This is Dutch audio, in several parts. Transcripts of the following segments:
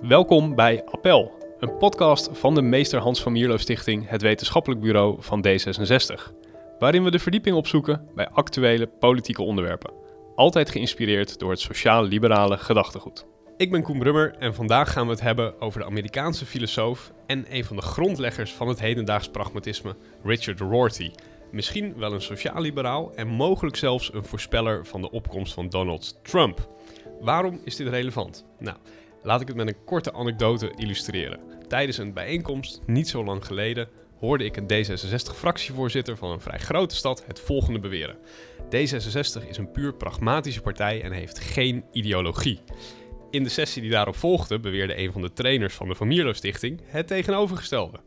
Welkom bij Appel, een podcast van de Meester Hans van Mierlo Stichting, het wetenschappelijk bureau van D66. Waarin we de verdieping opzoeken bij actuele politieke onderwerpen. Altijd geïnspireerd door het sociaal-liberale gedachtegoed. Ik ben Koen Brummer en vandaag gaan we het hebben over de Amerikaanse filosoof en een van de grondleggers van het hedendaags pragmatisme, Richard Rorty. Misschien wel een sociaal-liberaal en mogelijk zelfs een voorspeller van de opkomst van Donald Trump. Waarom is dit relevant? Nou, laat ik het met een korte anekdote illustreren. Tijdens een bijeenkomst, niet zo lang geleden, hoorde ik een D66-fractievoorzitter van een vrij grote stad het volgende beweren. D66 is een puur pragmatische partij en heeft geen ideologie. In de sessie die daarop volgde beweerde een van de trainers van de Van Stichting het tegenovergestelde.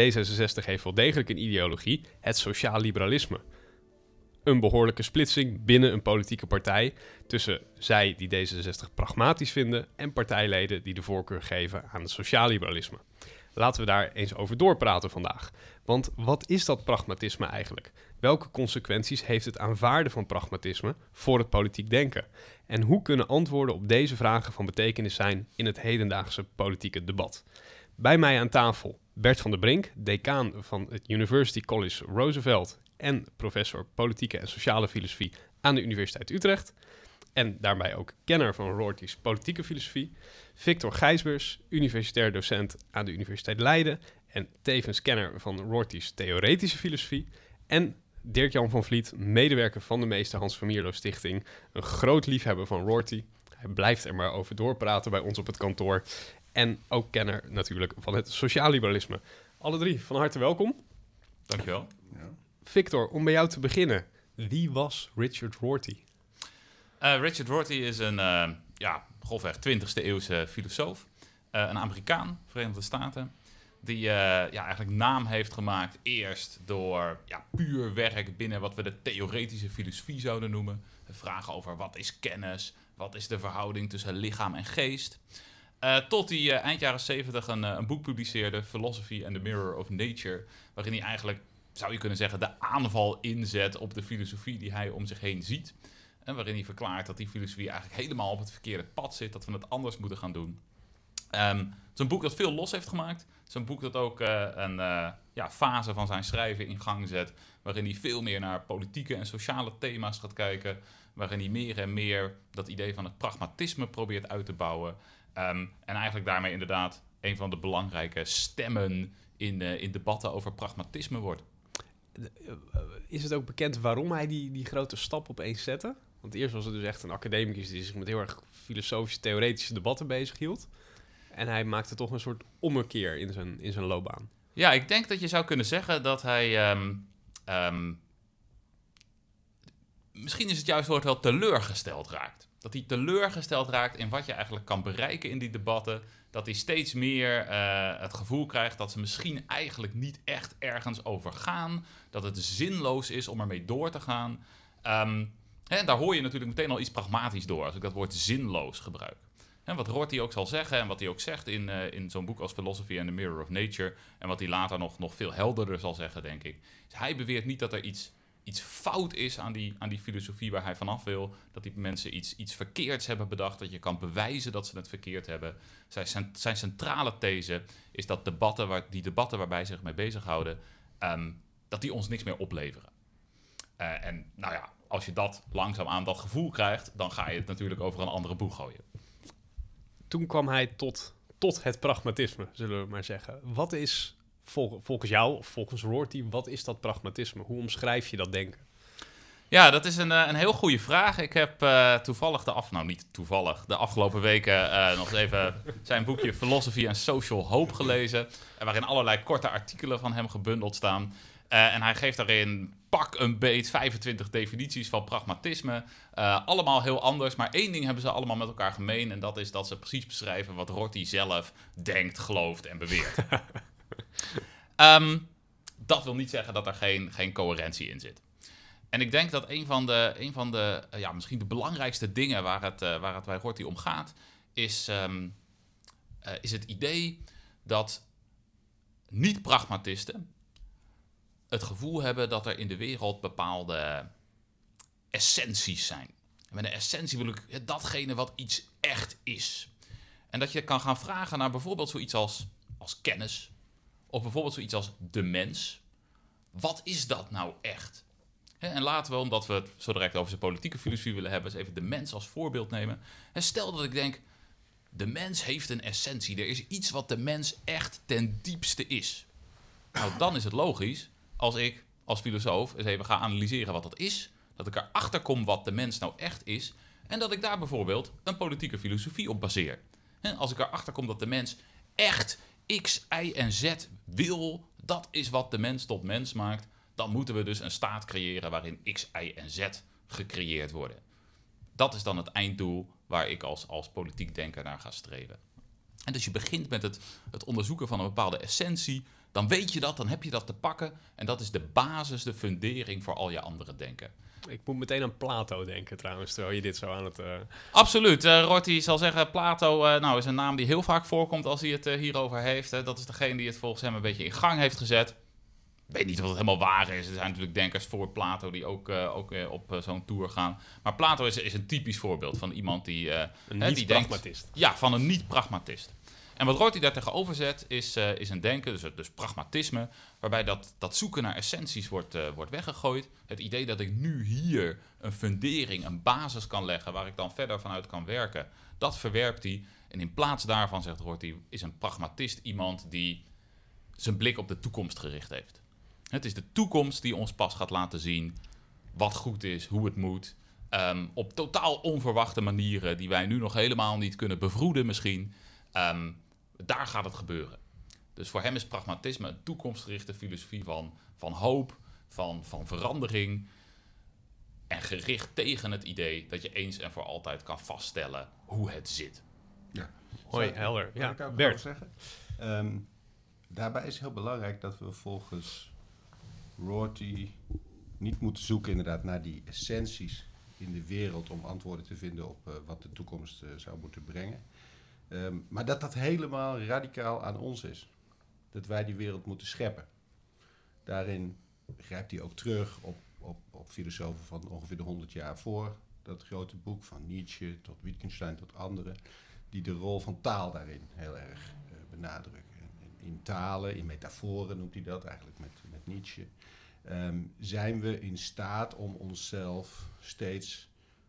D66 heeft wel degelijk een ideologie, het sociaal liberalisme. Een behoorlijke splitsing binnen een politieke partij tussen zij die D66 pragmatisch vinden en partijleden die de voorkeur geven aan het sociaal liberalisme. Laten we daar eens over doorpraten vandaag. Want wat is dat pragmatisme eigenlijk? Welke consequenties heeft het aanvaarden van pragmatisme voor het politiek denken? En hoe kunnen antwoorden op deze vragen van betekenis zijn in het hedendaagse politieke debat? Bij mij aan tafel Bert van der Brink, decaan van het University College Roosevelt en professor politieke en sociale filosofie aan de Universiteit Utrecht. En daarbij ook kenner van Rorty's politieke filosofie. Victor Gijsbers, universitair docent aan de Universiteit Leiden en tevens kenner van Rorty's theoretische filosofie. En Dirk-Jan van Vliet, medewerker van de meester Hans van Mierlo Stichting, een groot liefhebber van Rorty. Hij blijft er maar over doorpraten bij ons op het kantoor. En ook kenner natuurlijk van het sociaal liberalisme. Alle drie, van harte welkom. Dankjewel. Ja. Victor, om bij jou te beginnen. Wie was Richard Rorty? Uh, Richard Rorty is een uh, ja, grofweg 20e eeuwse filosoof. Uh, een Amerikaan, Verenigde Staten. Die ja, eigenlijk naam heeft gemaakt eerst door ja, puur werk binnen wat we de theoretische filosofie zouden noemen. Vragen over wat is kennis, wat is de verhouding tussen lichaam en geest. Tot hij eind jaren 70 een, een, boek publiceerde, Philosophy and the Mirror of Nature, waarin hij eigenlijk, zou je kunnen zeggen, de aanval inzet op de filosofie die hij om zich heen ziet. En waarin hij verklaart dat die filosofie eigenlijk helemaal op het verkeerde pad zit, dat we het anders moeten gaan doen. Um, het is een boek dat veel los heeft gemaakt. Het is een boek dat ook een ja, fase van zijn schrijven in gang zet, waarin hij veel meer naar politieke en sociale thema's gaat kijken, waarin hij meer en meer dat idee van het pragmatisme probeert uit te bouwen. Um, en eigenlijk daarmee inderdaad een van de belangrijke stemmen in, in debatten over pragmatisme wordt. Is het ook bekend waarom hij die, die grote stap opeens zette? Want eerst was het dus echt een academicus die zich met heel erg filosofische, theoretische debatten bezighield. En hij maakte toch een soort ommekeer in zijn, in zijn loopbaan. Ja, ik denk dat je zou kunnen zeggen dat hij. Um, um, misschien is het juist woord wel teleurgesteld raakt dat hij teleurgesteld raakt in wat je eigenlijk kan bereiken in die debatten. Dat hij steeds meer uh, het gevoel krijgt dat ze misschien eigenlijk niet echt ergens over gaan. Dat het zinloos is om ermee door te gaan. Um, hè, daar hoor je natuurlijk meteen al iets pragmatisch door als ik dat woord zinloos gebruik. En wat Rorty ook zal zeggen en wat hij ook zegt in, uh, in zo'n boek als Philosophy and the Mirror of Nature. En wat hij later nog, nog veel helderder zal zeggen, denk ik. Hij beweert niet dat er iets iets fout is aan die, aan die filosofie waar hij vanaf wil. Dat die mensen iets, iets verkeerds hebben bedacht. Dat je kan bewijzen dat ze het verkeerd hebben. Zijn, zijn centrale these is dat debatten waar, die debatten waarbij ze zich mee bezighouden. Um, dat die ons niks meer opleveren. Uh, en nou ja, als je dat langzaam aan dat gevoel krijgt, dan ga je het natuurlijk over een andere boeg gooien. Toen kwam hij tot, tot het pragmatisme, zullen we maar zeggen. Wat is vol, volgens jou of volgens Rorty, wat is dat pragmatisme? Hoe omschrijf je dat denken? Ja, dat is een, eh, een heel goede vraag. Ik heb uh, toevallig de af, nou niet toevallig, de afgelopen weken uh, nog even zijn boekje Philosophy and Social Hope gelezen. Waarin allerlei korte artikelen van hem gebundeld staan. en hij geeft daarin pak een beet 25 definities van pragmatisme. allemaal heel anders, maar één ding hebben ze allemaal met elkaar gemeen. En dat is dat ze precies beschrijven wat Rorty zelf denkt, gelooft en beweert. Um, dat wil niet zeggen dat er geen, geen coherentie in zit. En ik denk dat een van de, een van de uh, ja, misschien de belangrijkste dingen waar het, uh, waar het bij Rorty om gaat, is, um, uh, is het idee dat niet-pragmatisten het gevoel hebben dat er in de wereld bepaalde essenties zijn. En met een essentie bedoel ik datgene wat iets echt is. En dat je kan gaan vragen naar bijvoorbeeld zoiets als, als kennis. Of bijvoorbeeld zoiets als de mens. Wat is dat nou echt? En laten we, omdat we het zo direct over zijn politieke filosofie willen hebben, eens even de mens als voorbeeld nemen. En stel dat ik denk, de mens heeft een essentie. Er is iets wat de mens echt ten diepste is. Nou, dan is het logisch als ik als filosoof eens even ga analyseren wat dat is. Dat ik erachter kom wat de mens nou echt is. En dat ik daar bijvoorbeeld een politieke filosofie op baseer. En als ik erachter kom dat de mens echt X, Y en Z wil, dat is wat de mens tot mens maakt. Dan moeten we dus een staat creëren waarin X, Y en Z gecreëerd worden. Dat is dan het einddoel waar ik als, als politiek denker naar ga streven. En dus je begint met het, het onderzoeken van een bepaalde essentie. Dan weet je dat, dan heb je dat te pakken. En dat is de basis, de fundering voor al je andere denken. Ik moet meteen aan Plato denken trouwens, terwijl je dit zo aan het... eh, Absoluut. Rorty zal zeggen, Plato eh, nou, is een naam die heel vaak voorkomt als hij het hierover heeft. Hè. Dat is degene die het volgens hem een beetje in gang heeft gezet. Ik weet niet of het helemaal waar is. Er zijn natuurlijk denkers voor Plato die ook, ook op zo'n tour gaan. Maar Plato is, is een typisch voorbeeld van iemand die... een niet-pragmatist. Ja, van een niet-pragmatist. En wat Rorty daar tegenover zet, is, eh, is een denken, dus, dus pragmatisme, waarbij dat, dat zoeken naar essenties wordt, eh, wordt weggegooid. Het idee dat ik nu hier een fundering, een basis kan leggen waar ik dan verder vanuit kan werken, dat verwerpt hij. En in plaats daarvan, zegt Rorty, is een pragmatist iemand die zijn blik op de toekomst gericht heeft. Het is de toekomst die ons pas gaat laten zien wat goed is, hoe het moet. Ehm, op totaal onverwachte manieren die wij nu nog helemaal niet kunnen bevroeden misschien. Ehm, daar gaat het gebeuren. Dus voor hem is pragmatisme een toekomstgerichte filosofie van, van hoop, van, van verandering. En gericht tegen het idee dat je eens en voor altijd kan vaststellen hoe het zit. Hoi, Zou- helder. Ja, ik ook Bert. zeggen? Ehm, daarbij is heel belangrijk dat we volgens Rorty niet moeten zoeken inderdaad naar die essenties in de wereld om antwoorden te vinden op eh, wat de toekomst eh, zou moeten brengen. Ehm, maar dat dat helemaal radicaal aan ons is. Dat wij die wereld moeten scheppen. Daarin grijpt hij ook terug op, op, op filosofen van ongeveer de 100 jaar voor. Dat grote boek van Nietzsche tot Wittgenstein tot anderen die de rol van taal daarin heel erg eh, benadrukken. En in talen, in metaforen noemt hij dat eigenlijk met, met Nietzsche, ehm, zijn we in staat om onszelf steeds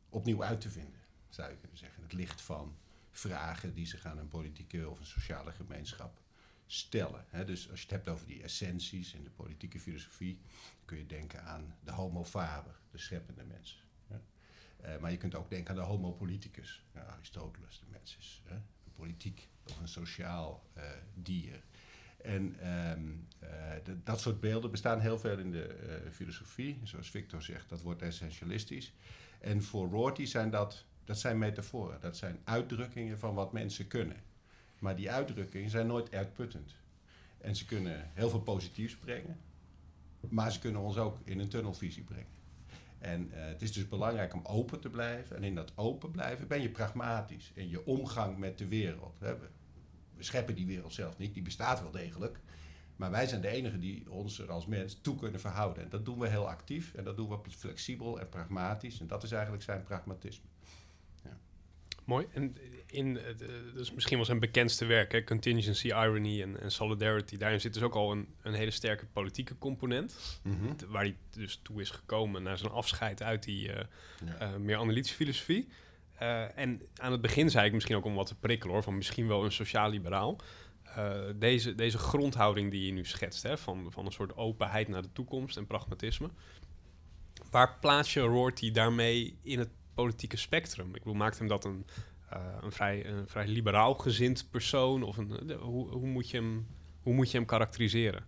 opnieuw uit te vinden, zou je kunnen zeggen. Het licht van vragen die zich aan een politieke of een sociale gemeenschap stellen. Dus als je het hebt over die essenties in de politieke filosofie, kun je denken aan de homo faber, de scheppende mens. hè. Eh, maar je kunt ook denken aan de homo politicus, ja, Aristoteles, de mens is hè, een politiek of een sociaal eh, dier. En ehm, eh, dat soort beelden bestaan heel veel in de filosofie. Zoals Victor zegt, dat wordt essentialistisch. En voor Rorty zijn dat, dat zijn metaforen, dat zijn uitdrukkingen van wat mensen kunnen. Maar die uitdrukkingen zijn nooit uitputtend. En ze kunnen heel veel positiefs brengen, maar ze kunnen ons ook in een tunnelvisie brengen. En eh, het is dus belangrijk om open te blijven. En in dat open blijven ben je pragmatisch. In je omgang met de wereld. We scheppen die wereld zelf niet. Die bestaat wel degelijk. Maar wij zijn de enigen die ons er als mens toe kunnen verhouden. En dat doen we heel actief. En dat doen we flexibel en pragmatisch. En dat is eigenlijk zijn pragmatisme. Mooi. En in, dus misschien wel zijn bekendste werk, hè, Contingency, Irony en, en Solidarity. Daarin zit dus ook al een, een hele sterke politieke component. t- Waar hij dus toe is gekomen na zijn afscheid uit die eh, Ja. eh, meer analytische filosofie. En aan het begin zei ik misschien ook om wat te prikkelen hoor, van misschien wel een sociaal-liberaal. Deze, deze grondhouding die je nu schetst, hè, van, van een soort openheid naar de toekomst en pragmatisme. Waar plaats je Rorty daarmee in het politieke spectrum? Ik bedoel, maakt hem dat een, eh, een, vrij, een vrij liberaal gezind persoon? Of een, de- hoe, hoe, moet je hem, hoe moet je hem karakteriseren?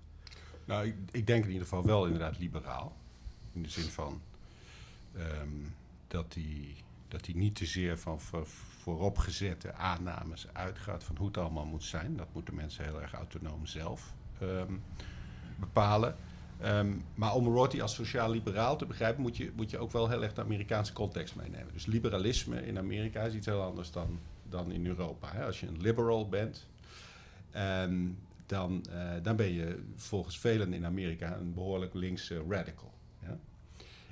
Nou, ik, ik denk in ieder geval wel inderdaad liberaal. In de zin van ehm, dat hij dat niet te zeer van voor, vooropgezette aannames uitgaat van hoe het allemaal moet zijn. Dat moeten mensen heel erg autonoom zelf ehm, bepalen. Ehm, maar om Rorty als sociaal-liberaal te begrijpen, moet je, moet je ook wel heel erg de Amerikaanse context meenemen. Dus liberalisme in Amerika is iets heel anders dan, dan in Europa. Hè. Als je een liberal bent, ehm, dan, eh, dan ben je volgens velen in Amerika een behoorlijk linkse radical. Ja?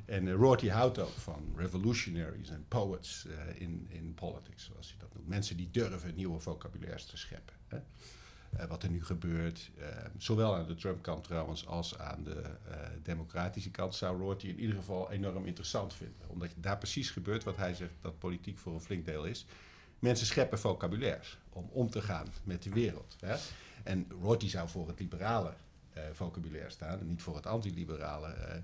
En uh, Rorty houdt ook van revolutionaries en poets uh, in, in politics, zoals hij dat noemt. Mensen die durven nieuwe vocabulaires te scheppen. Hè? Uh, wat er nu gebeurt, zowel aan de Trump-kant trouwens als aan de democratische kant, zou Rorty in ieder geval enorm interessant vinden. Omdat daar precies gebeurt wat hij zegt dat politiek voor een flink deel is. Mensen scheppen vocabulaires om om te gaan met de wereld. Hè? En Rorty zou voor het liberale vocabulaire staan niet voor het antiliberale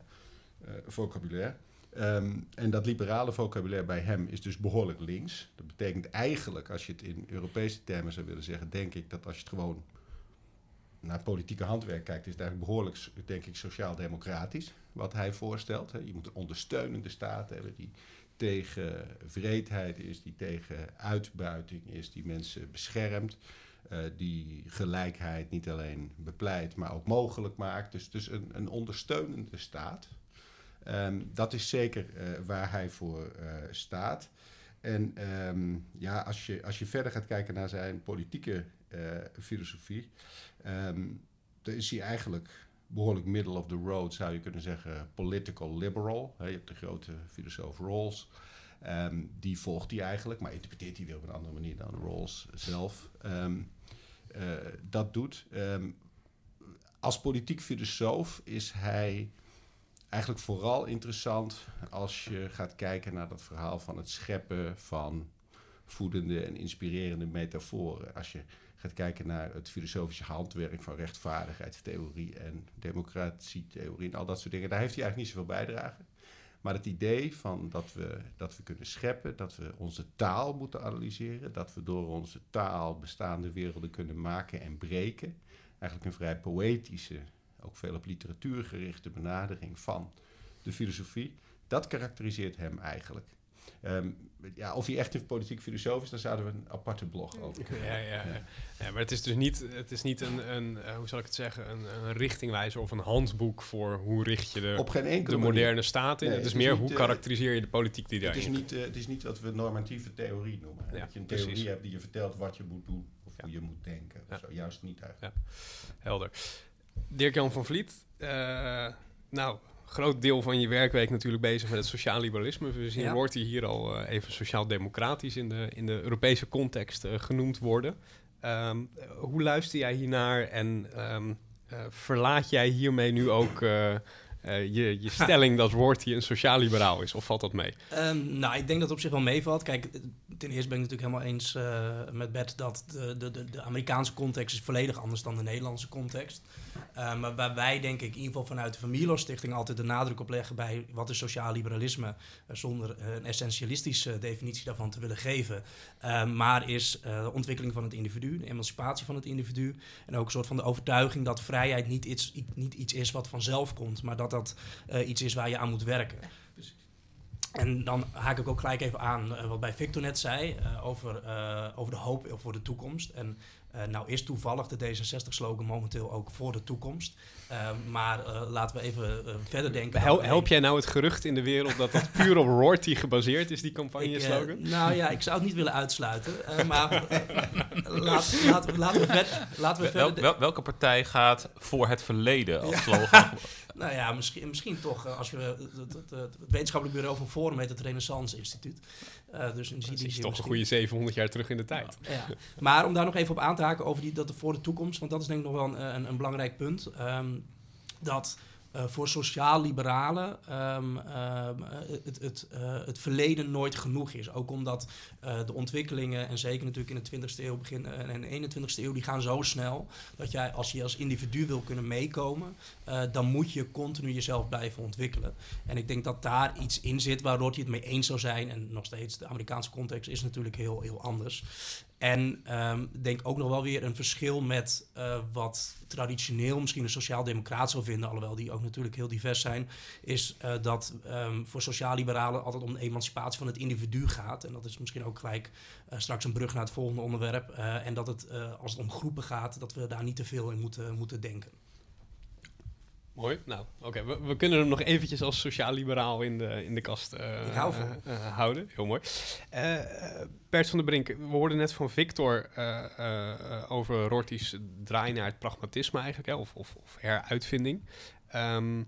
vocabulaire. Um, en dat liberale vocabulaire bij hem is dus behoorlijk links. Dat betekent eigenlijk, als je het in Europese termen zou willen zeggen, denk ik dat als je het gewoon naar politieke handwerk kijkt, is het eigenlijk behoorlijk, denk ik, sociaal-democratisch wat hij voorstelt. Je moet een ondersteunende staat hebben die tegen vreedheid is, die tegen uitbuiting is, die mensen beschermt. Uh, die gelijkheid niet alleen bepleit, maar ook mogelijk maakt. Dus, dus een, een ondersteunende staat. Um, dat is zeker uh, waar hij voor uh, staat. En um, ja, als je, als je verder gaat kijken naar zijn politieke uh, filosofie, um, dan is hij eigenlijk behoorlijk middle of the road, zou je kunnen zeggen, political liberal. He, je hebt de grote filosoof Rawls. die volgt hij eigenlijk, maar interpreteert hij weer op een andere manier dan Rawls zelf dat doet. als politiek filosoof is hij eigenlijk vooral interessant als je gaat kijken naar dat verhaal van het scheppen van voedende en inspirerende metaforen. Als je gaat kijken naar het filosofische handwerk van rechtvaardigheidstheorie en democratietheorie en al dat soort dingen, daar heeft hij eigenlijk niet zoveel bijdrage. Maar het idee van dat we, dat we kunnen scheppen, dat we onze taal moeten analyseren, dat we door onze taal bestaande werelden kunnen maken en breken, eigenlijk een vrij poëtische ook veel op literatuur gerichte benadering van de filosofie. Dat karakteriseert hem eigenlijk. Um, ja, of hij echt een politiek filosoof is, daar zouden we een aparte blog over kunnen. Ja, ja, ja. ja, maar het is dus niet, het is niet een, een uh, hoe zal ik het zeggen, een, een, richtingwijzer of een handboek voor hoe richt je de, Op geen de moderne staat in. Nee, het is het meer is niet, hoe karakteriseer je de politiek die daarin het is niet, uh, Het is niet wat we normatieve theorie noemen. Dat je een theorie precies. hebt die je vertelt wat je moet doen of hoe je moet denken. Zo, juist niet eigenlijk. Helder. Dirk-Jan van Vliet, uh, nou, groot deel van je werkweek natuurlijk bezig met het sociaal liberalisme. We zien ja. wordt hij hier al uh, even sociaal-democratisch in de, in de Europese context uh, genoemd worden. Um, hoe luister jij hiernaar en um, verlaat jij hiermee nu ook je, je stelling dat Worthy een sociaal-liberaal is? Of valt dat mee? Um, nou, ik denk dat het op zich wel meevalt. Kijk, ten eerste ben ik natuurlijk helemaal eens uh, met Bert dat de, de, de, Amerikaanse context is volledig anders dan de Nederlandse context. Uh, maar waar wij denk ik in ieder geval vanuit de Familie Stichting altijd de nadruk op leggen bij wat is sociaal liberalisme, uh, zonder een essentialistische definitie daarvan te willen geven. maar is de ontwikkeling van het individu, de emancipatie van het individu en ook een soort van de overtuiging dat vrijheid niet iets, niet iets is wat vanzelf komt, maar dat dat iets is waar je aan moet werken. En dan haak ik ook gelijk even aan uh, wat bij Victor net zei uh, over, over de hoop voor de toekomst. En nou is toevallig de D66-slogan momenteel ook voor de toekomst. maar laten we even verder denken. Hel help jij nou het gerucht in de wereld dat dat puur op Rorty gebaseerd is, die campagne-slogan? nou ja, ik zou het niet willen uitsluiten. maar laat, laat, laten we, ver, laten we verder... Wel, welke partij gaat voor het verleden als slogan? Nou ja, misschien, misschien toch, eh, als je het, het, het, wetenschappelijk bureau van Forum heet het Renaissance Instituut. Uh, dus in die, is toch een goede 700 jaar terug in de tijd. Ja, Maar om daar nog even op aan te haken over die, dat voor de toekomst, want dat is denk ik nog wel een, een, een belangrijk punt. Um, dat uh, voor sociaal-liberalen um, het, het, uh, het verleden nooit genoeg is. Ook omdat de ontwikkelingen, en zeker natuurlijk in de 20e eeuw begin, en de 21e eeuw, die gaan zo snel dat jij als je als individu wil kunnen meekomen, dan moet je continu jezelf blijven ontwikkelen. En ik denk dat daar iets in zit waar Rorty het mee eens zou zijn. En nog steeds, de Amerikaanse context is natuurlijk heel, heel anders. En um, denk ook nog wel weer een verschil met uh, wat traditioneel misschien een sociaal-democraat zou vinden, alhoewel die ook natuurlijk heel divers zijn, is uh, dat um, voor sociaal-liberalen altijd om de emancipatie van het individu gaat. En dat is misschien ook gelijk uh, straks een brug naar het volgende onderwerp. en dat het, als het om groepen gaat, dat we daar niet te veel in moeten, moeten denken. Mooi. Nou, oké. We, we, kunnen hem nog eventjes als sociaal-liberaal in de, in de kast uh, uh, uh, houden. Heel mooi. Bert van der Brink, we hoorden net van Victor over Rorty's draai naar het pragmatisme eigenlijk, hè, of, of, of heruitvinding. Um,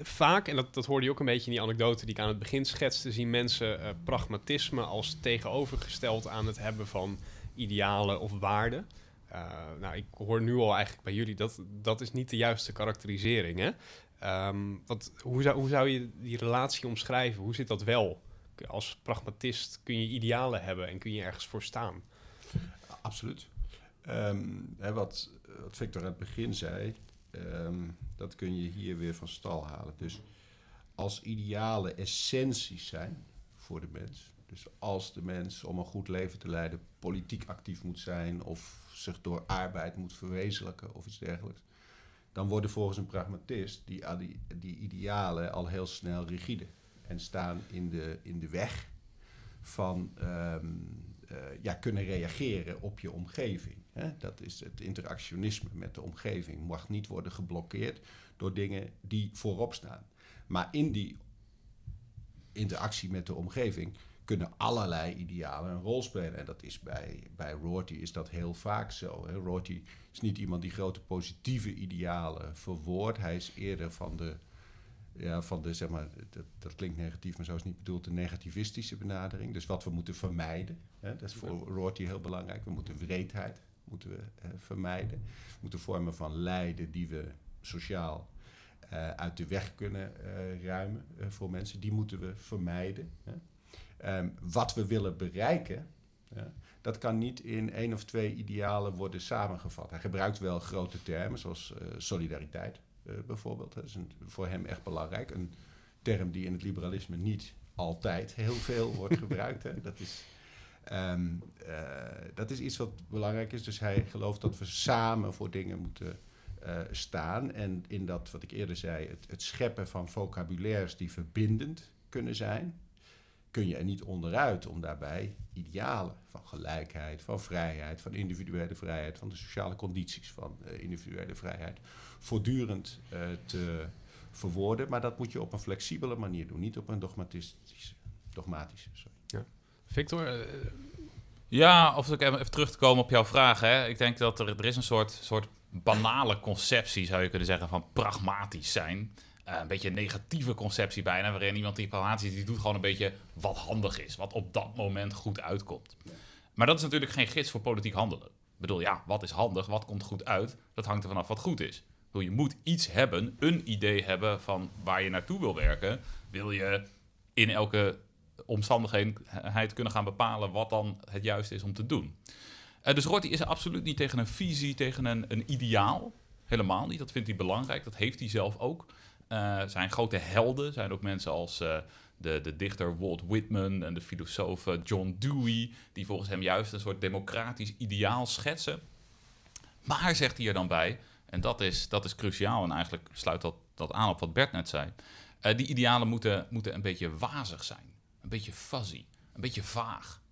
vaak, en dat, dat hoorde je ook een beetje in die anekdote die ik aan het begin schetste, zien mensen uh, pragmatisme als tegenovergesteld aan het hebben van idealen of waarden. Uh, nou, ik hoor nu al eigenlijk bij jullie dat dat is niet de juiste karakterisering. Hè? Um, wat, hoe, zou, hoe zou je die relatie omschrijven? Hoe zit dat wel? Als pragmatist kun je idealen hebben en kun je ergens voor staan. Absoluut. Um, hè, wat, wat Victor aan het begin zei, um, dat kun je hier weer van stal halen. Dus als idealen essenties zijn voor de mens, dus als de mens om een goed leven te leiden politiek actief moet zijn of zich door arbeid moet verwezenlijken of iets dergelijks, dan worden volgens een pragmatist die, die, idealen al heel snel rigide en staan in de, in de weg van um, uh, ja, kunnen reageren op je omgeving. Hè? Dat is het interactionisme met de omgeving. Mag niet worden geblokkeerd door dingen die voorop staan. Maar in die interactie met de omgeving kunnen allerlei idealen een rol spelen. En dat is bij, bij Rorty is dat heel vaak zo. Hè? Rorty is niet iemand die grote positieve idealen verwoordt. Hij is eerder van de, ja, van de zeg maar, dat, dat klinkt negatief, maar zo is niet bedoeld, de negativistische benadering. Dus wat we moeten vermijden. Hè? Dat is voor Rorty heel belangrijk. We moeten wreedheid moeten we, uh, vermijden. We moeten vormen van lijden die we sociaal uh, uit de weg kunnen uh, ruimen voor mensen. Die moeten we vermijden. Hè? Um, wat we willen bereiken, ja, dat kan niet in één of twee idealen worden samengevat. Hij gebruikt wel grote termen, zoals uh, solidariteit uh, bijvoorbeeld. Dat is een, voor hem echt belangrijk. Een term die in het liberalisme niet altijd heel veel wordt gebruikt. Hè. Dat, is, um, uh, dat is iets wat belangrijk is. Dus hij gelooft dat we samen voor dingen moeten staan. En in dat, wat ik eerder zei, het, het scheppen van vocabulaires die verbindend kunnen zijn kun je er niet onderuit om daarbij idealen van gelijkheid, van vrijheid, van individuele vrijheid, van de sociale condities van uh, individuele vrijheid voortdurend uh, te verwoorden. Maar dat moet je op een flexibele manier doen, niet op een dogmatistische. dogmatische sorry. Ja. Victor? Uh, ja, of ik even terug te komen op jouw vraag. Hè. Ik denk dat er, er is een soort, soort banale conceptie, zou je kunnen zeggen, van pragmatisch zijn. Uh, een beetje een negatieve conceptie bijna, waarin iemand die is, die doet gewoon een beetje wat handig is, wat op dat moment goed uitkomt. Maar dat is natuurlijk geen gids voor politiek handelen. Ik bedoel, ja, wat is handig, wat komt goed uit, dat hangt er vanaf wat goed is. Bedoel, je moet iets hebben, een idee hebben van waar je naartoe wil werken. Wil je in elke omstandigheid kunnen gaan bepalen wat dan het juiste is om te doen. Uh, dus Rorty is er absoluut niet tegen een visie, tegen een, een ideaal. Helemaal niet. Dat vindt hij belangrijk. Dat heeft hij zelf ook. Uh, zijn grote helden zijn ook mensen als uh, de, de dichter Walt Whitman en de filosoof John Dewey, die volgens hem juist een soort democratisch ideaal schetsen. Maar, zegt hij er dan bij, en dat is, dat is cruciaal en eigenlijk sluit dat, dat aan op wat Bert net zei, uh, die idealen moeten, moeten een beetje wazig zijn, een beetje fuzzy, een beetje vaag.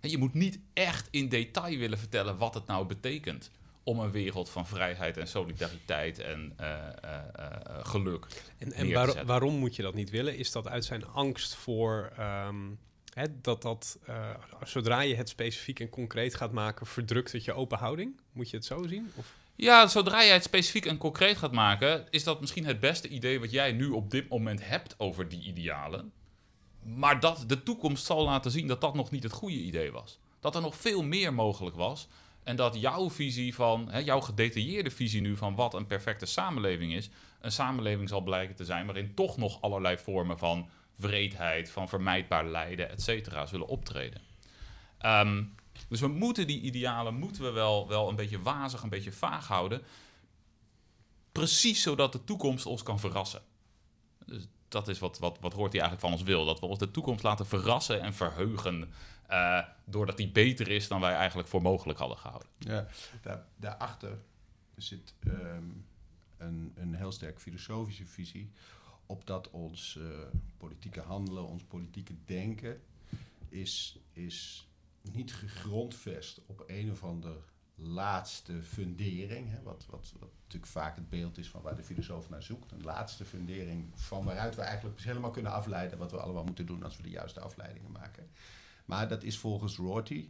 Je moet niet echt in detail willen vertellen wat het nou betekent om een wereld van vrijheid en solidariteit en uh, uh, uh, geluk. En, en waar, waarom moet je dat niet willen? Is dat uit zijn angst voor um, hè, dat dat, zodra je het specifiek en concreet gaat maken, verdrukt het je open houding? Moet je het zo zien? Of? Ja, zodra jij het specifiek en concreet gaat maken, is dat misschien het beste idee wat jij nu op dit moment hebt over die idealen. Maar dat de toekomst zal laten zien dat dat nog niet het goede idee was. Dat er nog veel meer mogelijk was en dat jouw visie van, hè, jouw gedetailleerde visie nu van wat een perfecte samenleving is, een samenleving zal blijken te zijn waarin toch nog allerlei vormen van wreedheid, van vermijdbaar lijden, et cetera, zullen optreden. Um, dus we moeten die idealen moeten we wel, wel een beetje wazig, een beetje vaag houden. Precies zodat de toekomst ons kan verrassen. Dus dat is wat, wat, wat hoort hij eigenlijk van ons wil. Dat we ons de toekomst laten verrassen en verheugen. Uh, doordat die beter is dan wij eigenlijk voor mogelijk hadden gehouden. Ja, daar, daarachter zit um, een, een heel sterk filosofische visie op dat ons uh, politieke handelen, ons politieke denken is, is niet gegrondvest op een of ander laatste fundering. Hè, wat, wat, wat natuurlijk vaak het beeld is van waar de filosoof naar zoekt. Een laatste fundering van waaruit we eigenlijk helemaal kunnen afleiden wat we allemaal moeten doen als we de juiste afleidingen maken. Maar dat is volgens Rorty,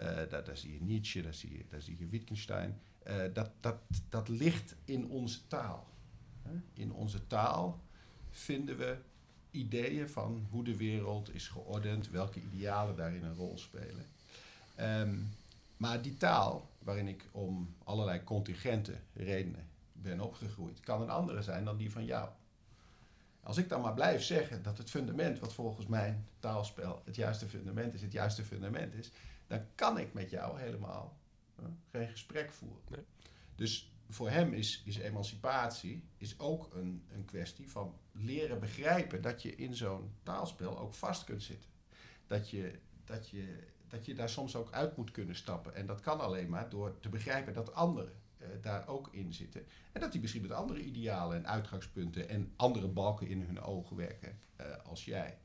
uh, daar, zie je Nietzsche, daar zie je, Wittgenstein, uh, dat, dat, dat ligt in onze taal. In onze taal vinden we ideeën van hoe de wereld is geordend, welke idealen daarin een rol spelen. Ehm, maar die taal, waarin ik om allerlei contingente redenen ben opgegroeid, kan een andere zijn dan die van jou. Als ik dan maar blijf zeggen dat het fundament, wat volgens mijn taalspel het juiste fundament is, het juiste fundament is, dan kan ik met jou helemaal geen gesprek voeren. Nee. Dus voor hem is, is emancipatie is ook een, een kwestie van leren begrijpen dat je in zo'n taalspel ook vast kunt zitten. Dat je, dat, je, dat je daar soms ook uit moet kunnen stappen. En dat kan alleen maar door te begrijpen dat anderen daar ook in zitten. En dat die misschien met andere idealen en uitgangspunten en andere balken in hun ogen werken uh, als jij.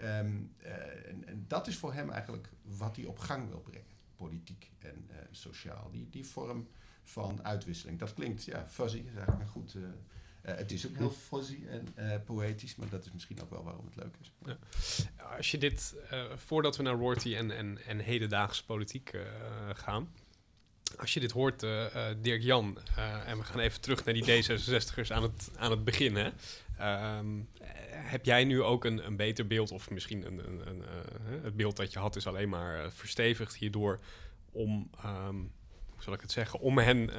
Um, uh, en, en, dat is voor hem eigenlijk wat hij op gang wil brengen, politiek en sociaal. Die, die vorm van uitwisseling. Dat klinkt, ja, fuzzy is eigenlijk een goed... Uh, het is ook heel fuzzy en uh, poëtisch, maar dat is misschien ook wel waarom het leuk is. Ja. Als je dit, uh, voordat we naar Rorty en, en, en hedendaagse politiek gaan, als je dit hoort, Dirk Jan, en we gaan even terug naar die D66ers aan het, aan het begin, hè? Um, heb jij nu ook een, een beter beeld, of misschien een, een, een het beeld dat je had is alleen maar verstevigd hierdoor om... Um, zal ik het zeggen, om hen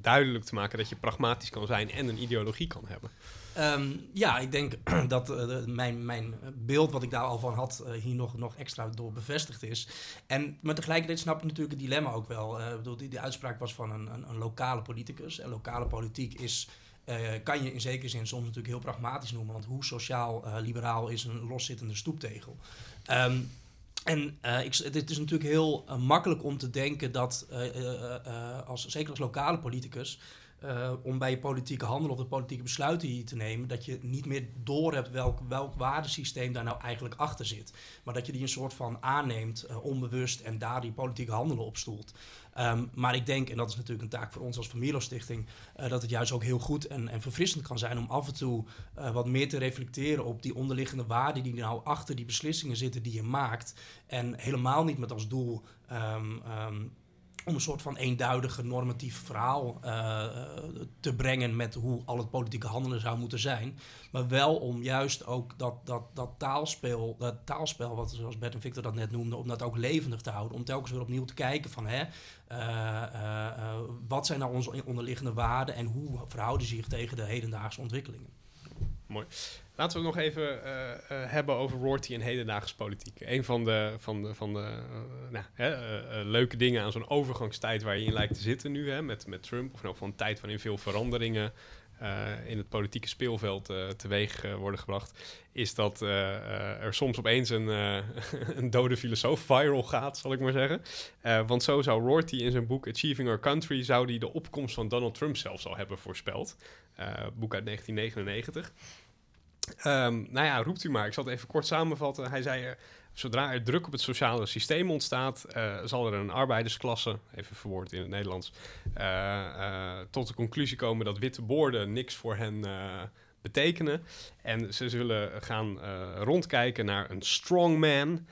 duidelijk te maken dat je pragmatisch kan zijn en een ideologie kan hebben? Um, ja, ik denk dat mijn, mijn beeld wat ik daar al van had hier nog, nog extra door bevestigd is. En, maar tegelijkertijd snap ik natuurlijk het dilemma ook wel. bedoel, die, uitspraak was van een, een, een lokale politicus. En lokale politiek is uh, kan je in zekere zin soms natuurlijk heel pragmatisch noemen. Want hoe sociaal-liberaal is een loszittende stoeptegel? Um, en uh, ik, het is natuurlijk heel uh, makkelijk om te denken dat, uh, als, zeker als lokale politicus, om bij je politieke handel of de politieke besluiten hier te nemen, dat je niet meer doorhebt welk, welk waardesysteem daar nou eigenlijk achter zit. Maar dat je die een soort van aanneemt, onbewust, en daar die politieke handelen op stoelt. Um, maar ik denk, en dat is natuurlijk een taak voor ons als Familio-stichting, uh, dat het juist ook heel goed en, en verfrissend kan zijn om af en toe uh, wat meer te reflecteren op die onderliggende waarden die nou achter die beslissingen zitten die je maakt. En helemaal niet met als doel um, um, om een soort van eenduidige normatief verhaal uh, te brengen met hoe al het politieke handelen zou moeten zijn. Maar wel om juist ook dat, dat, dat, taalspel, dat taalspel, wat, zoals Bert en Victor dat net noemden, om dat ook levendig te houden. Om telkens weer opnieuw te kijken van hè, uh, uh, wat zijn nou onze onderliggende waarden en hoe verhouden ze zich tegen de hedendaagse ontwikkelingen. Laten we het nog even uh, uh, hebben over Rorty en hedendaagse politiek. Een van de, van de, van de uh, nou, hè, leuke dingen aan zo'n overgangstijd waar je in lijkt te zitten nu, hè, met, met Trump, of nou van een tijd waarin veel veranderingen in het politieke speelveld teweeg worden gebracht, is dat er soms opeens een, een dode filosoof viral gaat, zal ik maar zeggen. want zo zou Rorty in zijn boek Achieving Our Country, zou die de opkomst van Donald Trump zelfs al hebben voorspeld. boek uit 1999. Um, nou ja, roept u maar. Ik zal het even kort samenvatten. Hij zei zodra er druk op het sociale systeem ontstaat, uh, zal er een arbeidersklasse, even verwoord in het Nederlands, uh, uh, tot de conclusie komen dat witte borden niks voor hen betekenen. En ze zullen gaan rondkijken naar een strongman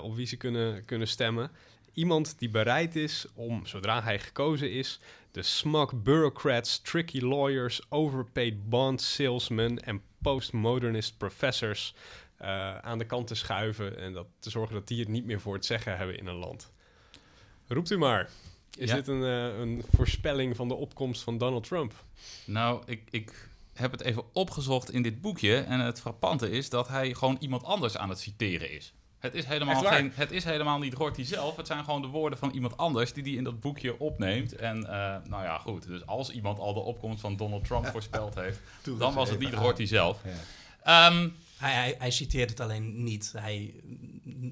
op wie ze kunnen, kunnen stemmen. Iemand die bereid is om, zodra hij gekozen is, de smug bureaucrats, tricky lawyers, overpaid bond salesmen en postmodernist professors uh, aan de kant te schuiven en dat, te zorgen dat die het niet meer voor het zeggen hebben in een land. Roept u maar. Is dit een, uh, een voorspelling van de opkomst van Donald Trump? Nou, ik, ik heb het even opgezocht in dit boekje. En het frappante is dat hij gewoon iemand anders aan het citeren is. Het is helemaal, geen, het is helemaal niet Rorty zelf. Het zijn gewoon de woorden van iemand anders die die in dat boekje opneemt. En uh, nou ja, goed. Dus als iemand al de opkomst van Donald Trump voorspeld heeft, dan was het niet Rorty zelf. Ja. Um, hij, hij, hij, citeert het alleen niet. Hij,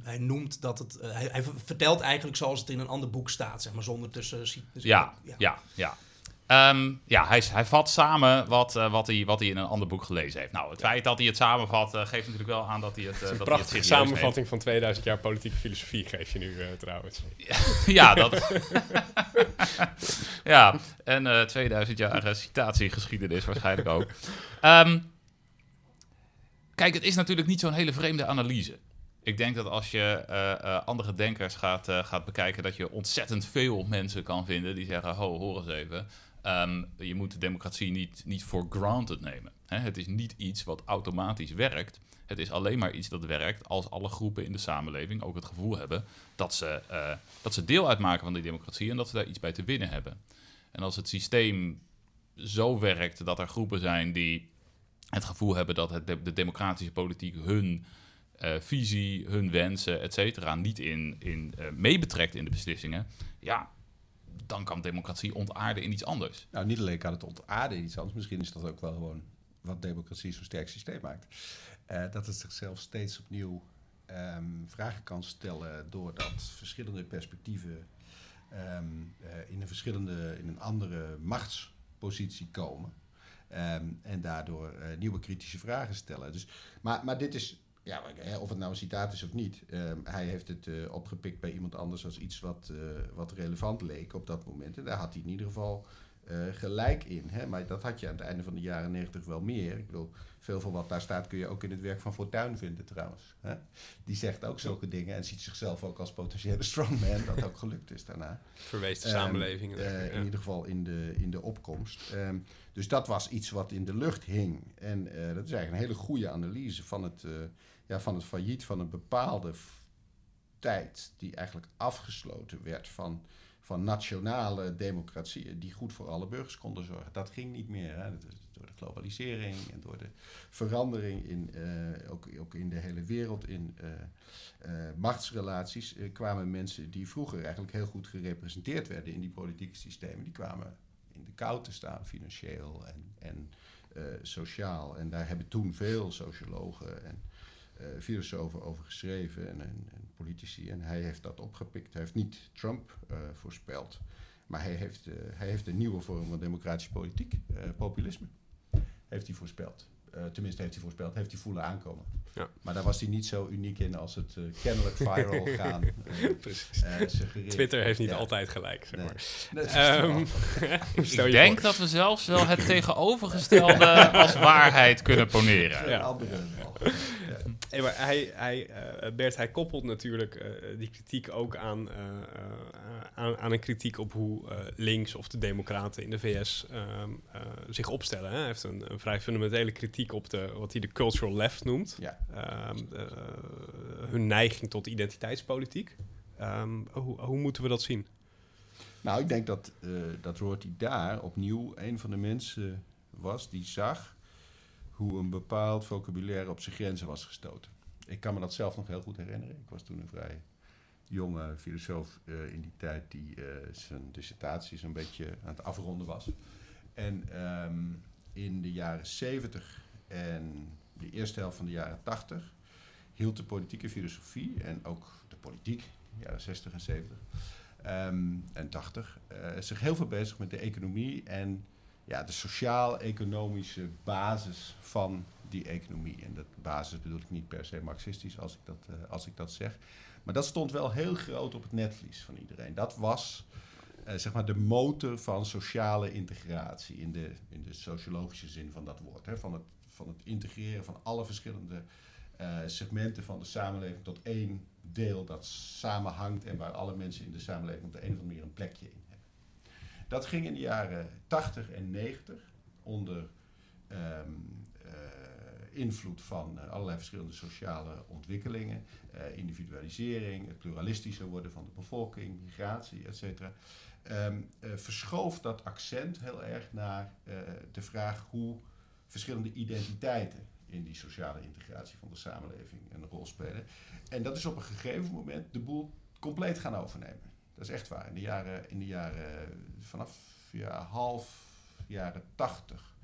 hij noemt dat het. Uh, hij, hij, vertelt eigenlijk zoals het in een ander boek staat, zeg maar, zonder tussen. Ja, ja, ja. ja. Um, ja, hij, hij vat samen wat, uh, wat, hij, wat hij in een ander boek gelezen heeft. Nou, het feit dat hij het samenvat uh, geeft natuurlijk wel aan dat hij het. Uh, een dat prachtige hij het samenvatting heeft. van 2000 jaar politieke filosofie geef je nu trouwens. ja, dat. ja, en 2000 jaar citatiegeschiedenis waarschijnlijk ook. Um, kijk, het is natuurlijk niet zo'n hele vreemde analyse. Ik denk dat als je uh, uh, andere denkers gaat, uh, gaat bekijken, dat je ontzettend veel mensen kan vinden die zeggen: Ho, hoor eens even. Ehm, je moet de democratie niet, niet for granted nemen. Het is niet iets wat automatisch werkt. Het is alleen maar iets dat werkt als alle groepen in de samenleving ook het gevoel hebben dat ze, eh, dat ze deel uitmaken van die democratie en dat ze daar iets bij te winnen hebben. En als het systeem zo werkt dat er groepen zijn die het gevoel hebben dat het de, de democratische politiek hun eh, visie, hun wensen, et cetera, niet in, in, uh, meebetrekt in de beslissingen, ja, dan kan democratie ontaarden in iets anders. Nou, niet alleen kan het ontaarden in iets anders, misschien is dat ook wel gewoon wat democratie zo'n sterk systeem maakt. Uh, dat het zichzelf steeds opnieuw um, vragen kan stellen doordat verschillende perspectieven um, in, een verschillende, in een andere machtspositie komen. Um, en daardoor uh, nieuwe kritische vragen stellen. Dus, maar, maar dit is, ja, of het nou een citaat is of niet, um, hij heeft het uh, opgepikt bij iemand anders als iets wat, uh, wat relevant leek op dat moment. En daar had hij in ieder geval gelijk in. Hè? Maar dat had je aan het einde van de jaren negentig wel meer. Ik bedoel, veel van wat daar staat kun je ook in het werk van Fortuyn vinden trouwens. Hè? Die zegt ook zulke dingen en ziet zichzelf ook als potentiële strongman, dat ook gelukt is daarna. Verwees de samenleving. Um, uh, in ieder geval in de, in de opkomst. Um, dus dat was iets wat in de lucht hing. En dat is eigenlijk een hele goede analyse van het, ja, van het failliet van een bepaalde tijd die eigenlijk afgesloten werd van van nationale democratieën die goed voor alle burgers konden zorgen. Dat ging niet meer. Hè. Door de globalisering en door de verandering in, uh, ook, ook in de hele wereld, in uh, uh, machtsrelaties, kwamen mensen die vroeger eigenlijk heel goed gerepresenteerd werden in die politieke systemen, die kwamen in de kou te staan, financieel en, en sociaal. En daar hebben toen veel sociologen en filosofen over geschreven en, en, politici. En hij heeft dat opgepikt. Hij heeft niet Trump uh, voorspeld, maar hij heeft, uh, hij heeft een nieuwe vorm van democratische politiek, populisme, heeft hij voorspeld. Tenminste heeft hij voorspeld, heeft hij voelen aankomen. Ja. Maar daar was hij niet zo uniek in als het kennelijk viral gaan. Precies. Twitter heeft niet ja. altijd gelijk, zeg maar. Nee, um, ik denk dat we zelfs wel het tegenovergestelde als waarheid kunnen poneren. Ja. Andere ja. Hey, maar hij, hij, uh, Bert, hij koppelt natuurlijk uh, die kritiek ook aan, uh, aan, aan, een kritiek op hoe links of de democraten in de VS um, zich opstellen. Hè? Hij heeft een, een, vrij fundamentele kritiek op de, wat hij de cultural left noemt. Ja. Um, hun neiging tot identiteitspolitiek. Um, hoe, hoe moeten we dat zien? Nou, ik denk dat, dat Rorty daar opnieuw een van de mensen was die zag hoe een bepaald vocabulaire op zijn grenzen was gestoten. Ik kan me dat zelf nog heel goed herinneren. Ik was toen een vrij jonge filosoof uh, in die tijd die uh, zijn dissertatie zo'n beetje aan het afronden was. En um, in de jaren 70 en de eerste helft van de jaren 80 hield de politieke filosofie en ook de politiek, jaren 60 en 70 um, en 80, uh, zich heel veel bezig met de economie en ja, de sociaal-economische basis van die economie. En dat basis bedoel ik niet per se marxistisch als ik dat, uh, als ik dat zeg. Maar dat stond wel heel groot op het netvlies van iedereen. Dat was uh, zeg maar de motor van sociale integratie in de, in de sociologische zin van dat woord. Hè? Van, het, van het integreren van alle verschillende uh, segmenten van de samenleving tot één deel dat samenhangt en waar alle mensen in de samenleving op de een of andere manier een plekje in dat ging in de jaren 80 en 90 onder um, uh, invloed van uh, allerlei verschillende sociale ontwikkelingen, uh, individualisering, het pluralistischer worden van de bevolking, migratie, etc. Um, verschoof dat accent heel erg naar de vraag hoe verschillende identiteiten in die sociale integratie van de samenleving een rol spelen. En dat is op een gegeven moment de boel compleet gaan overnemen. Dat is echt waar. In de jaren, in de jaren vanaf ja, half jaren 80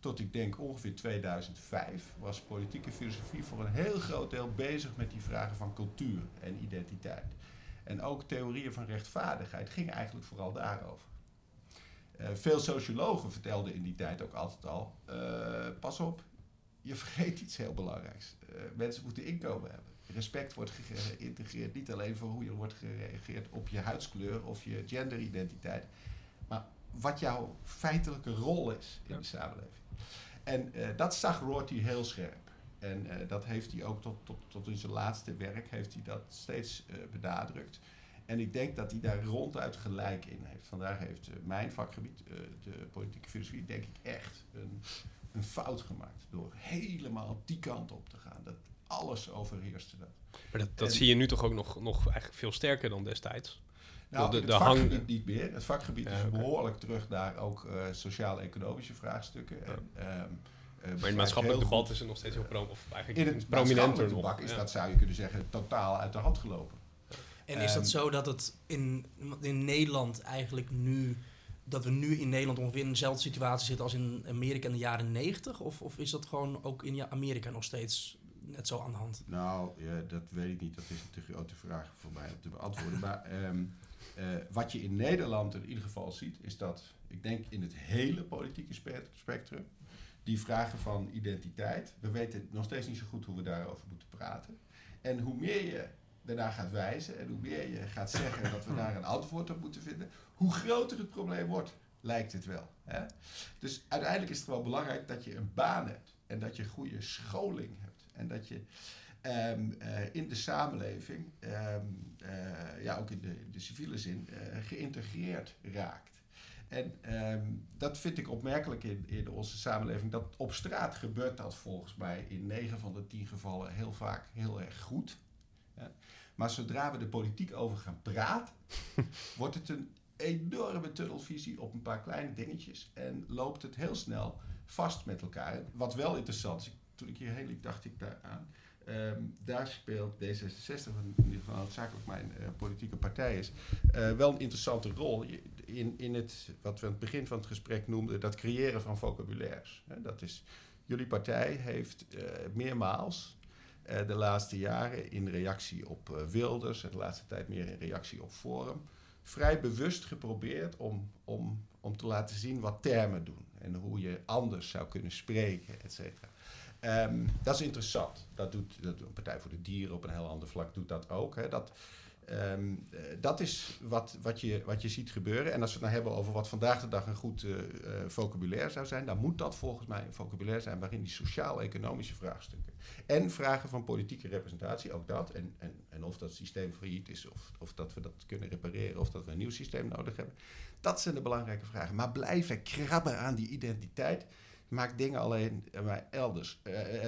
tot ik denk ongeveer 2005 was politieke filosofie voor een heel groot deel bezig met die vragen van cultuur en identiteit. En ook theorieën van rechtvaardigheid gingen eigenlijk vooral daarover. Uh, veel sociologen vertelden in die tijd ook altijd al: uh, pas op, je vergeet iets heel belangrijks. Uh, mensen moeten inkomen hebben respect wordt geïntegreerd. Niet alleen voor hoe je wordt gereageerd op je huidskleur of je genderidentiteit. Maar wat jouw feitelijke rol is in ja. de samenleving. En uh, dat zag Rorty heel scherp. En uh, dat heeft hij ook tot, tot, tot in zijn laatste werk heeft hij dat steeds uh, benadrukt. En ik denk dat hij daar ronduit gelijk in heeft. Vandaar heeft mijn vakgebied, de politieke filosofie, denk ik echt een, een fout gemaakt. Door helemaal die kant op te gaan. Dat alles overheerste dat. Maar dat, dat zie je nu toch ook nog, nog eigenlijk veel sterker dan destijds? Nou, de, het vakgebied niet meer. Het vakgebied is behoorlijk terug naar ook uh, sociaal-economische vraagstukken. En, um, uh, maar in maatschappelijk debat is het nog steeds heel pro of eigenlijk in het prominenter debat is dat, zou je kunnen zeggen, totaal uit de hand gelopen. En is dat ehm, zo dat het in, in Nederland eigenlijk nu dat we nu in Nederland ongeveer in dezelfde situatie zitten als in Amerika in de jaren 90? Of, of is dat gewoon ook in Amerika nog steeds net zo aan de hand? Nou, ja, dat weet ik niet. Dat is een te grote vraag voor mij om te beantwoorden. maar um, uh, wat je in Nederland in ieder geval ziet, is dat, ik denk in het hele politieke spectrum, die vragen van identiteit, we weten nog steeds niet zo goed hoe we daarover moeten praten. En hoe meer je daarna gaat wijzen en hoe meer je gaat zeggen dat we daar een antwoord op moeten vinden, hoe groter het probleem wordt, lijkt het wel. Hè? Dus uiteindelijk is het wel belangrijk dat je een baan hebt en dat je goede scholing hebt en dat je um, uh, in de samenleving, um, uh, ja, ook in de, de civiele zin, uh, geïntegreerd raakt. En um, dat vind ik opmerkelijk in, in onze samenleving. Dat op straat gebeurt dat volgens mij in 9 van de 10 gevallen heel vaak heel erg goed. Maar zodra we de politiek over gaan praten, wordt het een enorme tunnelvisie op een paar kleine dingetjes. En loopt het heel snel vast met elkaar. Wat wel interessant is, toen ik hierheen liep, dacht ik daaraan. Um, daar speelt D66, wat in ieder geval noodzakelijk mijn uh, politieke partij is, uh, wel een interessante rol in, in het, wat we aan het begin van het gesprek noemden, dat creëren van vocabulaires. dat is, jullie partij heeft uh, meermaals de laatste jaren in reactie op Wilders en de laatste tijd meer in reactie op Forum, vrij bewust geprobeerd om, om, om te laten zien wat termen doen en hoe je anders zou kunnen spreken, et cetera. Um, dat is interessant. Dat doet, dat doet Partij voor de Dieren op een heel ander vlak doet dat ook. Hè. Dat, um, uh, dat is wat, wat, je, wat je ziet gebeuren. En als we het nou hebben over wat vandaag de dag een goed uh, vocabulaire zou zijn, dan moet dat volgens mij een vocabulaire zijn waarin die sociaal-economische vraagstukken en vragen van politieke representatie, ook dat, en, en, en of dat systeem failliet is, of, of dat we dat kunnen repareren, of dat we een nieuw systeem nodig hebben, dat zijn de belangrijke vragen. Maar blijven krabben aan die identiteit maakt dingen alleen maar elders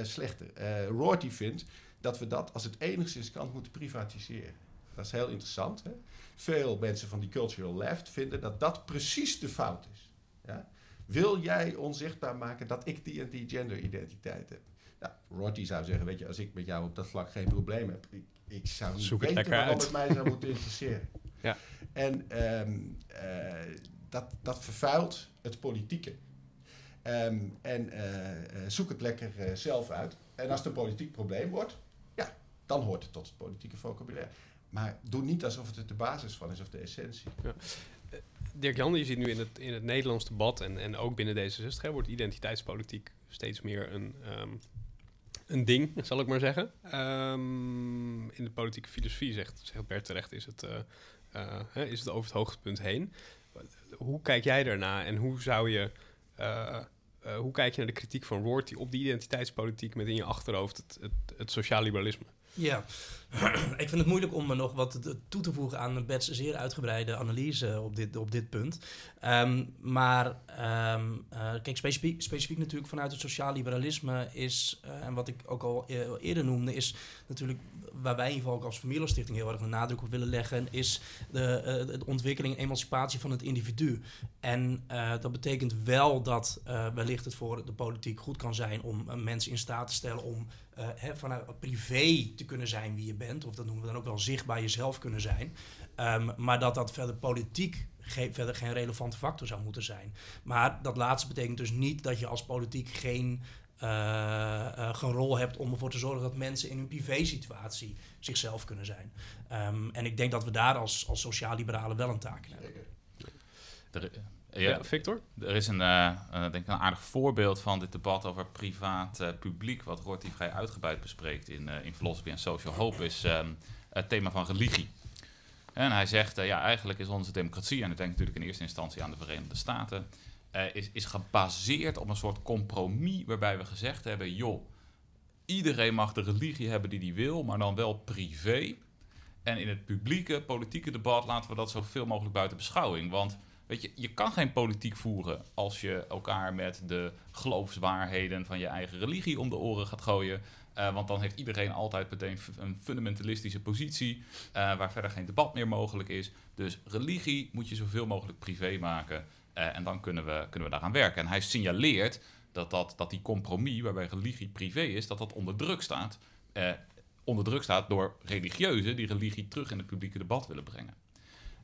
slechter. Uh, Rorty vindt dat we dat als het enigszins kan moeten privatiseren. Dat is heel interessant. Hè? Veel mensen van die cultural left vinden dat dat precies de fout is. Ja? Wil jij onzichtbaar maken dat ik die en die genderidentiteit heb? Nou, Rorty zou zeggen, weet je, als ik met jou op dat vlak geen probleem heb, ik, ik zou niet Zoek weten waarom uit. het mij zou moeten interesseren. ja. En um, dat, dat vervuilt het politieke. Um, en uh, zoek het lekker uh, zelf uit. En als het een politiek probleem wordt, ja, dan hoort het tot het politieke vocabulaire. Maar doe niet alsof het de basis van is of de essentie. Ja. Dirk Jan, je ziet nu in het, in het Nederlands debat en, en ook binnen D66 hè, wordt identiteitspolitiek steeds meer een, um, een ding, zal ik maar zeggen. Um, in de politieke filosofie, zegt, zegt Bert terecht, is het, uh, is het over het hoogtepunt heen. Hoe kijk jij daarna en hoe zou je uh, hoe kijk je naar de kritiek van Rorty op die identiteitspolitiek met in je achterhoofd het, het, het sociaal liberalisme? Ja, ik vind het moeilijk om me nog wat toe te voegen aan Bets zeer uitgebreide analyse op dit, op dit punt. Um, maar um, uh, kijk, specifiek, specifiek natuurlijk vanuit het sociaal liberalisme is, uh, en wat ik ook al eerder noemde, is natuurlijk waar wij in ieder geval als familiestichting heel erg een nadruk op willen leggen, is de, uh, de ontwikkeling en emancipatie van het individu. En dat betekent wel dat wellicht het voor de politiek goed kan zijn om mensen in staat te stellen om hè, vanuit privé te kunnen zijn wie je bent. Of dat noemen we dan ook wel zichtbaar jezelf kunnen zijn. Um, maar dat dat verder politiek ge verder geen relevante factor zou moeten zijn. Maar dat laatste betekent dus niet dat je als politiek geen, uh, uh, geen rol hebt om ervoor te zorgen dat mensen in hun privésituatie zichzelf kunnen zijn. Um, en ik denk dat we daar als, als sociaal-liberalen wel een taak in hebben. Zeker. Ja, Victor? Er is een, uh, uh, denk ik een aardig voorbeeld van dit debat over privaat-publiek, uh, wat Rorty vrij uitgebreid bespreekt in, in Philosophy and Social Hope, is um, het thema van religie. En hij zegt, ja, eigenlijk is onze democratie, en ik denk natuurlijk in eerste instantie aan de Verenigde Staten, is, is gebaseerd op een soort compromis waarbij we gezegd hebben, joh, iedereen mag de religie hebben die hij wil, maar dan wel privé. En in het publieke, politieke debat laten we dat zoveel mogelijk buiten beschouwing. Want weet je, je kan geen politiek voeren als je elkaar met de geloofswaarheden van je eigen religie om de oren gaat gooien. Uh, want dan heeft iedereen altijd meteen een fundamentalistische positie, uh, waar verder geen debat meer mogelijk is. Dus religie moet je zoveel mogelijk privé maken. Uh, en dan kunnen we, kunnen we daaraan werken. En hij signaleert dat, dat, dat die compromis, waarbij religie privé is, dat dat onder druk staat. onder druk staat door religieuzen die religie terug in het publieke debat willen brengen.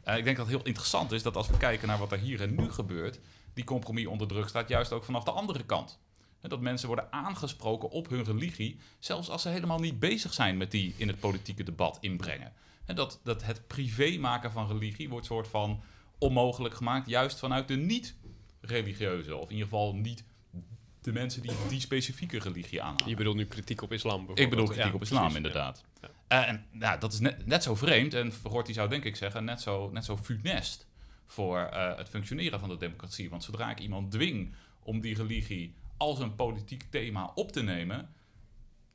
Ik denk dat het heel interessant is dat als we kijken naar wat er hier en nu gebeurt, die compromis onder druk staat, juist ook vanaf de andere kant. Dat mensen worden aangesproken op hun religie, zelfs als ze helemaal niet bezig zijn met die in het politieke debat inbrengen. En dat, dat het privé maken van religie wordt soort van onmogelijk gemaakt, juist vanuit de niet-religieuze, of in ieder geval niet de mensen die die specifieke religie aanhangen. Je bedoelt nu kritiek op islam Ik bedoel kritiek op islam, inderdaad. Ja. Uh, en nou, dat is net, net zo vreemd, en Verhoort die zou denk ik zeggen, net zo, net zo funest voor uh, het functioneren van de democratie. Want zodra ik iemand dwing om die religie als een politiek thema op te nemen,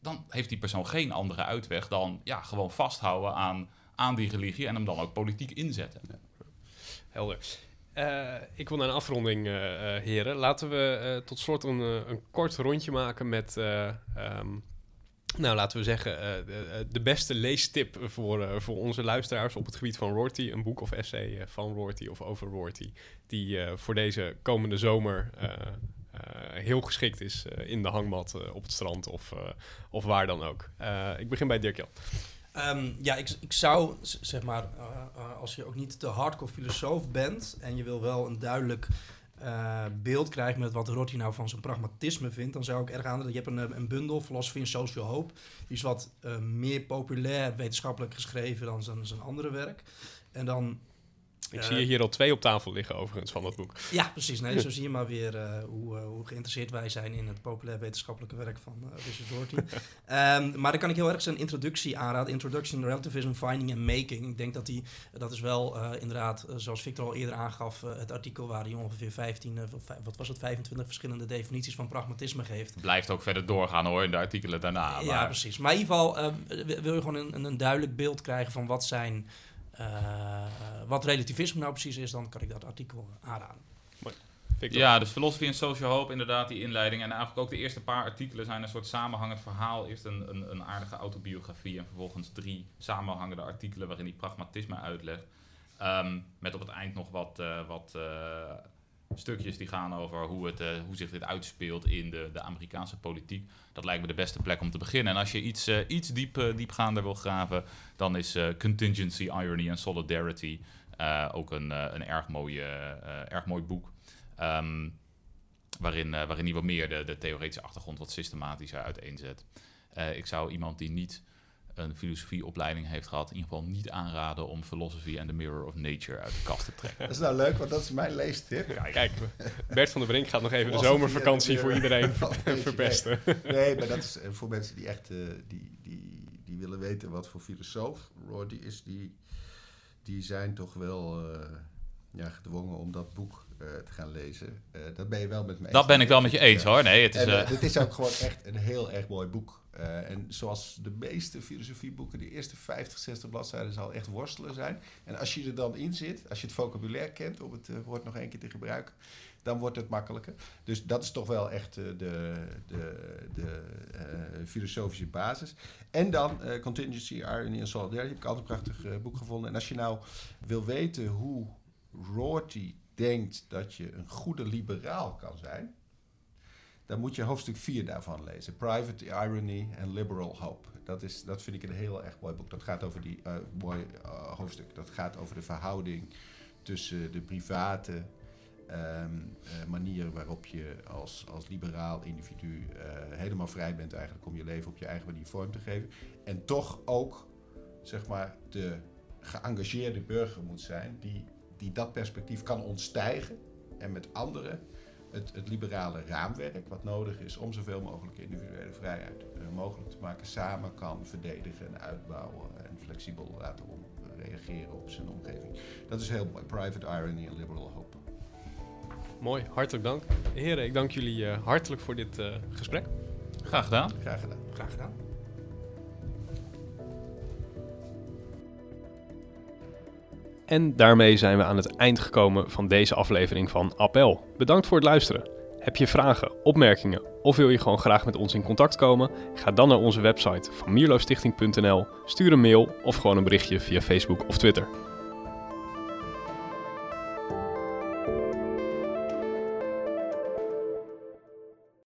dan heeft die persoon geen andere uitweg dan ja, gewoon vasthouden aan, aan die religie en hem dan ook politiek inzetten. Helder. Uh, ik wil naar een afronding, heren. Laten we tot slot een, een kort rondje maken met, um, nou laten we zeggen, de, de, beste leestip voor, voor onze luisteraars op het gebied van Rorty. Een boek of essay van Rorty of over Rorty, die voor deze komende zomer eh, heel geschikt is eh, in de hangmat eh, op het strand of, of waar dan ook. ik begin bij Dirk Jan. Um, ja, ik, ik zou, zeg maar, als je ook niet de hardcore filosoof bent en je wil wel een duidelijk uh, beeld krijgen met wat Rotti nou van zijn pragmatisme vindt, dan zou ik erg aan. Je hebt een, een bundel, Philosophy and Social Hope. Die is wat uh, meer populair wetenschappelijk geschreven dan zijn, zijn andere werk. En dan ik zie je hier al twee op tafel liggen, overigens, van dat boek. Ja, precies. Nee, zo zie je maar weer uh, hoe, uh, hoe, geïnteresseerd wij zijn in het populair wetenschappelijke werk van uh, Richard Rorty. um, maar dan kan ik heel erg zijn introductie aanraden. Introduction Relativism, Finding and Making. Ik denk dat die, dat is wel inderdaad, zoals Victor al eerder aangaf, het artikel waar hij ongeveer 15, wat was het, 25 verschillende definities van pragmatisme geeft. Blijft ook verder doorgaan hoor, in de artikelen daarna. Maar... Ja, precies. Maar in ieder geval wil je gewoon een, een duidelijk beeld krijgen van wat zijn wat relativisme nou precies is, dan kan ik dat artikel aanraden. Ja, dus Philosophy en Social Hope, inderdaad, die inleiding. En eigenlijk ook de eerste paar artikelen zijn een soort samenhangend verhaal. Eerst een, een, een aardige autobiografie en vervolgens drie samenhangende artikelen waarin hij pragmatisme uitlegt. Um, met op het eind nog wat, uh, wat uh, stukjes die gaan over hoe, het, uh, hoe zich dit uitspeelt in de, de Amerikaanse politiek. Dat lijkt me de beste plek om te beginnen. En als je iets, uh, iets diep, uh, diepgaander wil graven, dan is Contingency, Irony en Solidarity ook een, een erg, mooie, erg mooi boek. Um, waarin, waarin hij wat meer de, de theoretische achtergrond wat systematischer uiteenzet. ik zou iemand die niet een filosofieopleiding heeft gehad, in ieder geval niet aanraden om Philosophy and the Mirror of Nature uit de kast te trekken. Dat is nou leuk, want dat is mijn leestip. Kijk, Kijk Bert van der Brink gaat nog even de zomervakantie voor iedereen verpesten. Nee, maar dat is eh, voor mensen die echt uh, die, die, die willen weten wat voor filosoof Roddy is, die, die zijn toch wel uh, ja, gedwongen om dat boek uh, te gaan lezen. dat ben je wel met me eens. Dat ben ik wel met je eens hoor. Nee, het is, en, het is ook gewoon echt een heel erg mooi boek. En zoals de meeste filosofieboeken, de eerste 50, 60 bladzijden zal echt worstelen zijn. En als je er dan in zit, als je het vocabulaire kent, om het woord nog één keer te gebruiken, dan wordt het makkelijker. Dus dat is toch wel echt de, de, de filosofische basis. En dan Contingency, Irony en Solidarity. Heb ik altijd een prachtig boek gevonden. En als je nou wil weten hoe Rorty denkt dat je een goede liberaal kan zijn dan moet je hoofdstuk 4 daarvan lezen. Private Irony and Liberal Hope. Dat, is, dat vind ik een heel erg mooi boek. Dat gaat over die uh, mooi uh, hoofdstuk. Dat gaat over de verhouding tussen de private um, uh, manier waarop je als, als liberaal individu helemaal vrij bent eigenlijk om je leven op je eigen manier vorm te geven. En toch ook, zeg maar, de geëngageerde burger moet zijn die, die dat perspectief kan ontstijgen en met anderen het, het, liberale raamwerk, wat nodig is om zoveel mogelijk individuele vrijheid uh, mogelijk te maken, samen kan verdedigen en uitbouwen en flexibel laten om, uh, reageren op zijn omgeving. Dat is heel mooi. Private irony en liberal hope. Mooi, hartelijk dank. Heren, ik dank jullie uh, hartelijk voor dit gesprek. Graag gedaan. Graag gedaan. Graag gedaan. En daarmee zijn we aan het eind gekomen van deze aflevering van Appel. Bedankt voor het luisteren. Heb je vragen, opmerkingen of wil je gewoon graag met ons in contact komen? Ga dan naar onze website van mierlostichting.nl, stuur een mail of gewoon een berichtje via Facebook of Twitter.